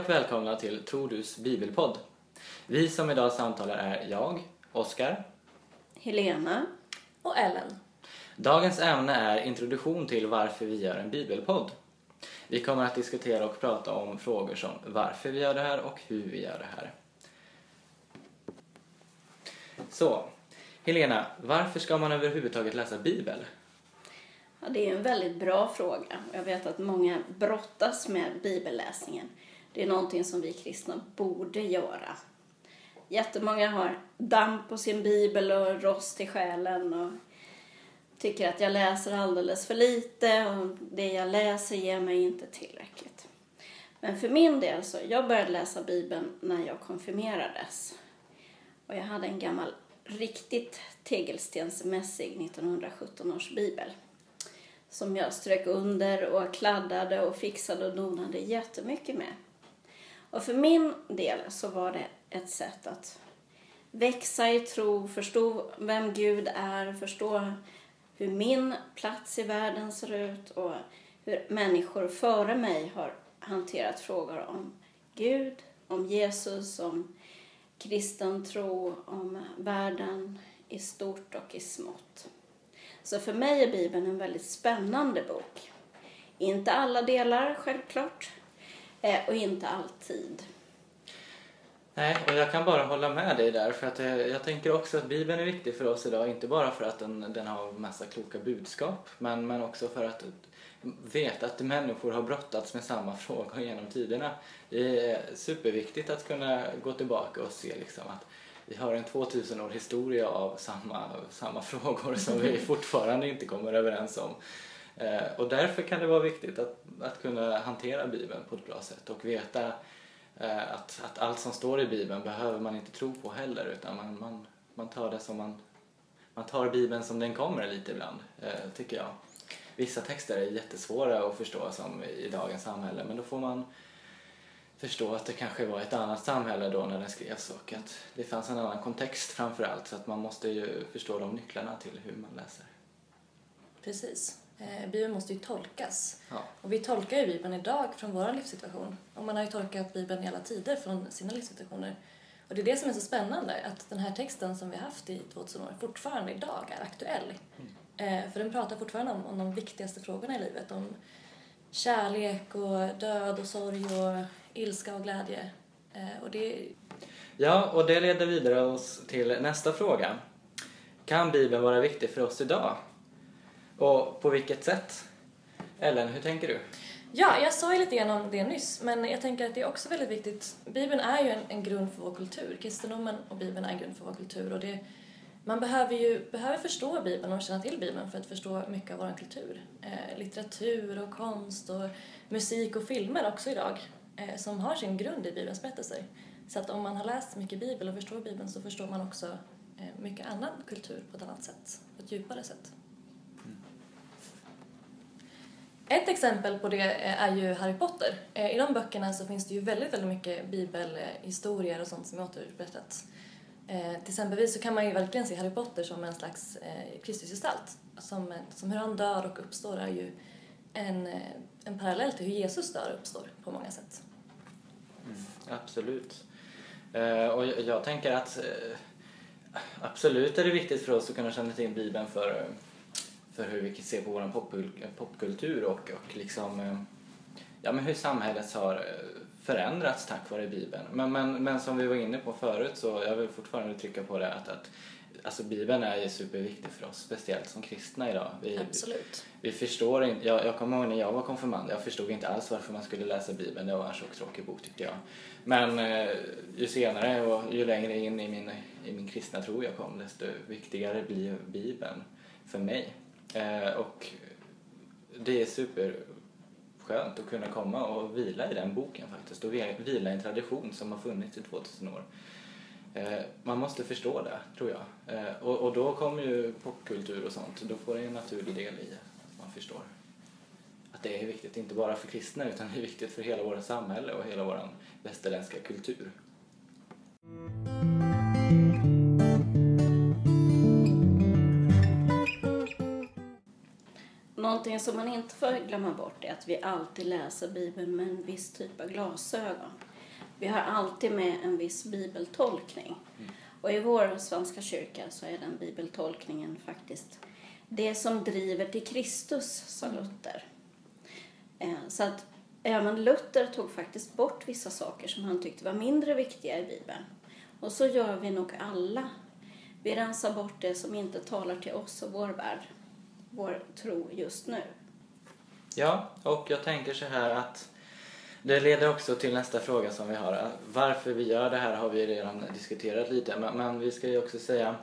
Och välkomna till Tordus bibelpodd. Vi som idag samtalar är jag, Oskar. Helena. och Ellen. Dagens ämne är introduktion till varför vi gör en bibelpodd. Vi kommer att diskutera och prata om frågor som varför vi gör det här och hur vi gör det här. Så, Helena, varför ska man överhuvudtaget läsa Bibel? Ja, det är en väldigt bra fråga. Jag vet att många brottas med bibelläsningen. Det är någonting som vi kristna borde göra. Jättemånga har damm på sin bibel och rost i själen och tycker att jag läser alldeles för lite och det jag läser ger mig inte tillräckligt. Men för min del så, jag började läsa bibeln när jag konfirmerades. Och jag hade en gammal riktigt tegelstensmässig 1917 års bibel som jag strök under och kladdade och fixade och donade jättemycket med. Och för min del så var det ett sätt att växa i tro, förstå vem Gud är, förstå hur min plats i världen ser ut och hur människor före mig har hanterat frågor om Gud, om Jesus, om kristen tro, om världen i stort och i smått. Så för mig är Bibeln en väldigt spännande bok. Inte alla delar, självklart, eh, och inte alltid. Nej, och jag kan bara hålla med dig där för att eh, jag tänker också att Bibeln är viktig för oss idag, inte bara för att den, den har massa kloka budskap, men, men också för att veta att människor har brottats med samma frågor genom tiderna. Det är superviktigt att kunna gå tillbaka och se liksom att vi har en 2000 år historia av samma, samma frågor som vi fortfarande inte kommer överens om. Eh, och därför kan det vara viktigt att, att kunna hantera Bibeln på ett bra sätt och veta eh, att, att allt som står i Bibeln behöver man inte tro på heller utan man, man, man tar det som man, man tar Bibeln som den kommer lite ibland, eh, tycker jag. Vissa texter är jättesvåra att förstå som i dagens samhälle men då får man förstå att det kanske var ett annat samhälle då när den skrevs och att det fanns en annan kontext framför allt så att man måste ju förstå de nycklarna till hur man läser. Precis. Eh, Bibeln måste ju tolkas. Ja. Och vi tolkar ju Bibeln idag från vår livssituation. Och man har ju tolkat Bibeln i alla tider från sina livssituationer. Och det är det som är så spännande, att den här texten som vi har haft i 2000 år fortfarande idag är aktuell. Eh, för den pratar fortfarande om, om de viktigaste frågorna i livet. Om kärlek och död och sorg och ilska och glädje. Eh, och det, Ja, och det leder vidare oss till nästa fråga. Kan Bibeln vara viktig för oss idag? Och på vilket sätt? Ellen, hur tänker du? Ja, jag sa ju lite grann om det nyss, men jag tänker att det är också väldigt viktigt. Bibeln är ju en, en grund för vår kultur. Kristendomen och Bibeln är en grund för vår kultur. Och det, man behöver ju behöver förstå Bibeln och känna till Bibeln för att förstå mycket av vår kultur. Eh, litteratur och konst och musik och filmer också idag, eh, som har sin grund i Bibelns berättelser. Så att om man har läst mycket Bibel och förstår Bibeln så förstår man också eh, mycket annan kultur på ett annat sätt, på ett djupare sätt. Ett exempel på det eh, är ju Harry Potter. Eh, I de böckerna så finns det ju väldigt, väldigt mycket bibelhistorier och sånt som är återberättat. Eh, till exempelvis så kan man ju verkligen se Harry Potter som en slags Kristusgestalt. Som, som hur han dör och uppstår är ju en, en parallell till hur Jesus dör och uppstår på många sätt. Mm, absolut. Och jag, tänker att absolut är det viktigt för oss att kunna känna till Bibeln för, för hur vi ser på vår popkul- popkultur och, och liksom, eh, ja, men hur samhället har eh, förändrats tack vare Bibeln. Men, men, men som vi var inne på förut så jag vill fortfarande trycka på det att, att alltså Bibeln är ju superviktig för oss, speciellt som kristna idag. Vi, Absolut. vi förstår inte, jag, jag kommer ihåg när jag var konfirmand, jag förstod inte alls varför man skulle läsa Bibeln, det var en tjock bok tyckte jag. Men eh, ju senare och ju längre in i min, i min kristna tro jag kom, desto viktigare blir Bibeln för mig. Eh, och det är superskönt att kunna komma och vila i den boken faktiskt, och vila i en tradition som har funnits i 2000 år. Eh, man måste förstå det, tror jag. Eh, och, och då kommer ju popkultur och sånt, då får det en naturlig del i att man förstår att det är viktigt, inte bara för kristna utan det är viktigt för hela vårt samhälle och hela vår västerländska kultur. Någonting som man inte får glömma bort är att vi alltid läser Bibeln med en viss typ av glasögon. Vi har alltid med en viss bibeltolkning. Och i vår svenska kyrka så är den bibeltolkningen faktiskt det som driver till Kristus, sa Luther. Eh, Så att även Luther tog faktiskt bort vissa saker som han tyckte var mindre viktiga i Bibeln. Och så gör vi nog alla. Vi rensar bort det som inte talar till oss och vår värld, vår tro just nu. Ja, och jag tänker så här att det leder också till nästa fråga som vi har. Varför vi gör det här har vi redan diskuterat lite, men, men vi ska ju också säga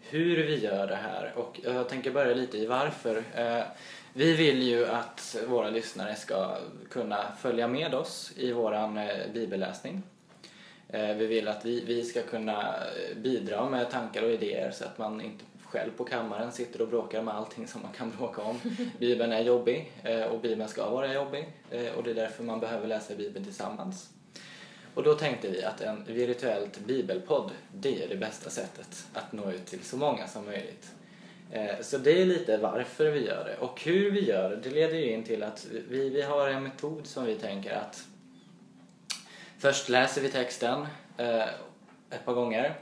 hur vi gör det här. Och jag tänker börja lite i varför. Eh, vi vill ju att våra lyssnare ska kunna följa med oss i våran eh, bibelläsning. Eh, vi vill att vi, vi ska kunna bidra med tankar och idéer så att man inte själv på kammaren sitter och bråkar med allting som man kan bråka om. Bibeln är jobbig eh, och Bibeln ska vara jobbig eh, och det är därför man behöver läsa Bibeln tillsammans. Och då tänkte vi att en virtuellt bibelpodd, det är det bästa sättet att nå ut till så många som möjligt. Eh, Så det är lite varför vi gör det. Och hur vi gör det, det leder ju in till att vi, vi har en metod som vi tänker att Först läser vi texten ett par gånger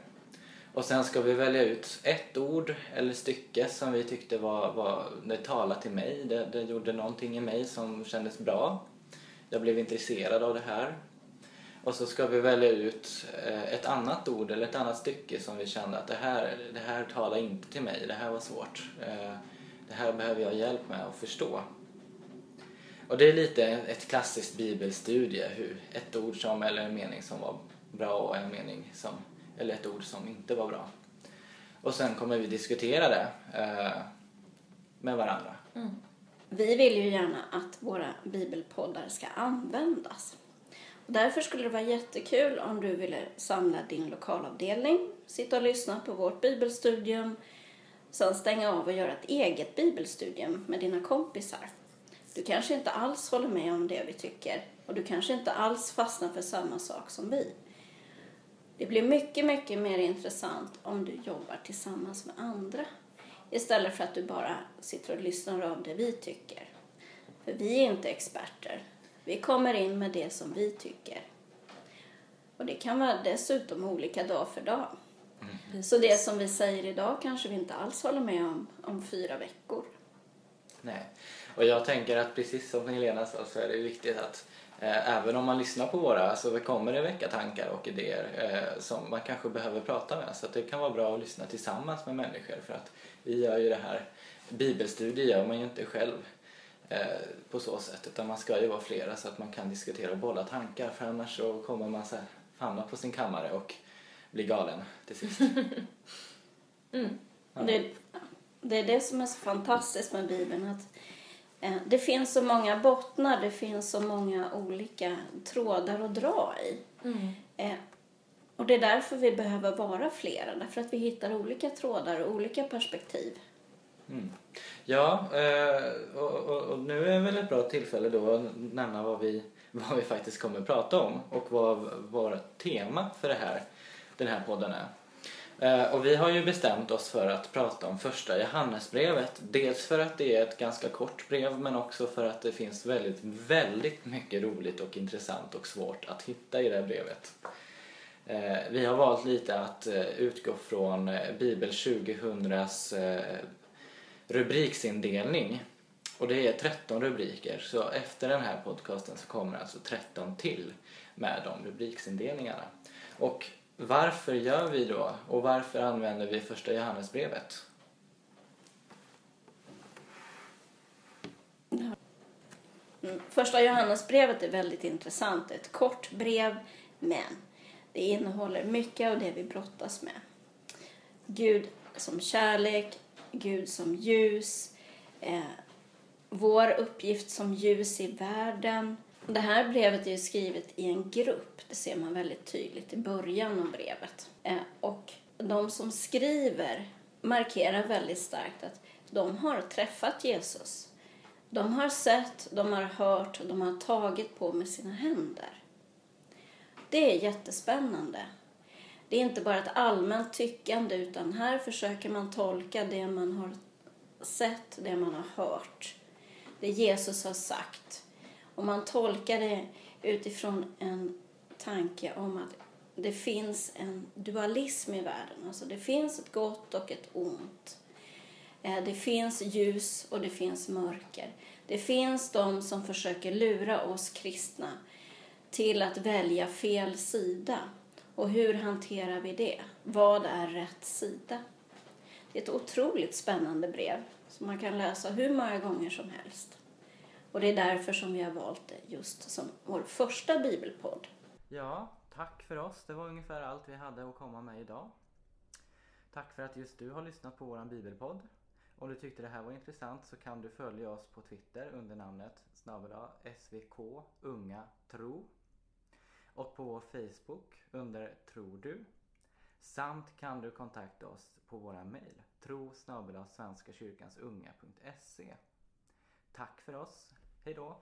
och sen ska vi välja ut ett ord eller stycke som vi tyckte var, var det talade till mig. Det, det gjorde någonting i mig som kändes bra. Jag blev intresserad av det här. Och så ska vi välja ut eh, ett annat ord eller ett annat stycke som vi kände att det här, det här talar inte till mig, det här var svårt. Eh, det här behöver jag hjälp med att förstå. Och det är lite ett klassiskt bibelstudie, hur ett ord som, eller en mening som var bra och en mening som, eller ett ord som inte var bra. Och sen kommer vi diskutera det eh, med varandra. Mm. Vi vill ju gärna att våra bibelpoddar ska användas. Och därför skulle det vara jättekul om du ville samla din lokalavdelning, sitta och lyssna på vårt bibelstudium, sen stänga av och göra ett eget bibelstudium med dina kompisar. Du kanske inte alls håller med om det vi tycker och du kanske inte alls fastnar för samma sak som vi. Det blir mycket, mycket mer intressant om du jobbar tillsammans med andra istället för att du bara sitter och lyssnar av det vi tycker. För vi är inte experter. Vi kommer in med det som vi tycker. Och det kan vara dessutom olika dag för dag. Så det som vi säger idag kanske vi inte alls håller med om om fyra veckor. Nej. Och jag tänker att precis som Helena sa så är det viktigt att även om man lyssnar på våra så kommer det väcka tankar och idéer eh, som man kanske behöver prata med. Så det kan vara bra att lyssna tillsammans med människor för att vi gör ju det här, bibelstudier gör man ju inte själv eh, på så sätt utan man ska ju vara flera så att man kan diskutera och bolla tankar för annars så kommer man så här, hamna på sin kammare och bli galen till sist. Ja. Det, det är det som är så fantastiskt med Bibeln. Att eh, det finns så många bottnar, det finns så många olika trådar att dra i. Eh, och det är därför vi behöver vara flera, därför att vi hittar olika trådar och olika perspektiv. Mm. Ja, eh, och, och, och nu är väl ett bra tillfälle då att nämna vad vi, vad vi faktiskt kommer att prata om och vad vårt tema för det här, den här podden är. Eh, och vi har ju bestämt oss för att prata om första Johannesbrevet. Dels för att det är ett ganska kort brev men också för att det finns väldigt, väldigt mycket roligt och intressant och svårt att hitta i det här brevet. Eh, vi har valt lite att eh, utgå från Bibel 2000s rubriksindelning. Och det är 13 rubriker, så efter den här podcasten så kommer alltså 13 till med de rubriksindelningarna. Och varför gör vi då? Och varför använder vi första Johannesbrevet? Mm, första Johannesbrevet är väldigt intressant. Ett kort brev, men det innehåller mycket av det vi brottas med. Gud som kärlek, Gud som ljus, eh, vår uppgift som ljus i världen. Det här brevet är ju skrivet i en grupp, det ser man väldigt tydligt i början av brevet. Eh, och de som skriver markerar väldigt starkt att de har träffat Jesus. De har sett, de har hört och de har tagit på med sina händer. Det är jättespännande. Det är inte bara ett allmänt tyckande utan här försöker man tolka det man har sett, det man har hört, det Jesus har sagt. Och man tolkar det utifrån en tanke om att det finns en dualism i världen. Alltså det finns ett gott och ett ont. Eh, det finns ljus och det finns mörker. Det finns de som försöker lura oss kristna till att välja fel sida. Och hur hanterar vi det? Vad är rätt sida? Det är ett otroligt spännande brev som man kan läsa hur många gånger som helst. Och det är därför som vi har valt det just som vår första bibelpodd. Ja, tack för oss. Det var ungefär allt vi hade att komma med idag. Tack för att just du har lyssnat på vår bibelpodd. Om du tyckte det här var intressant så kan du följa oss på Twitter under namnet snabela svk unga tro och på vår Facebook under Tror du. Samt kan du kontakta oss på våra mejl tro svenskakyrkansunga.se Tack för oss. Hej då!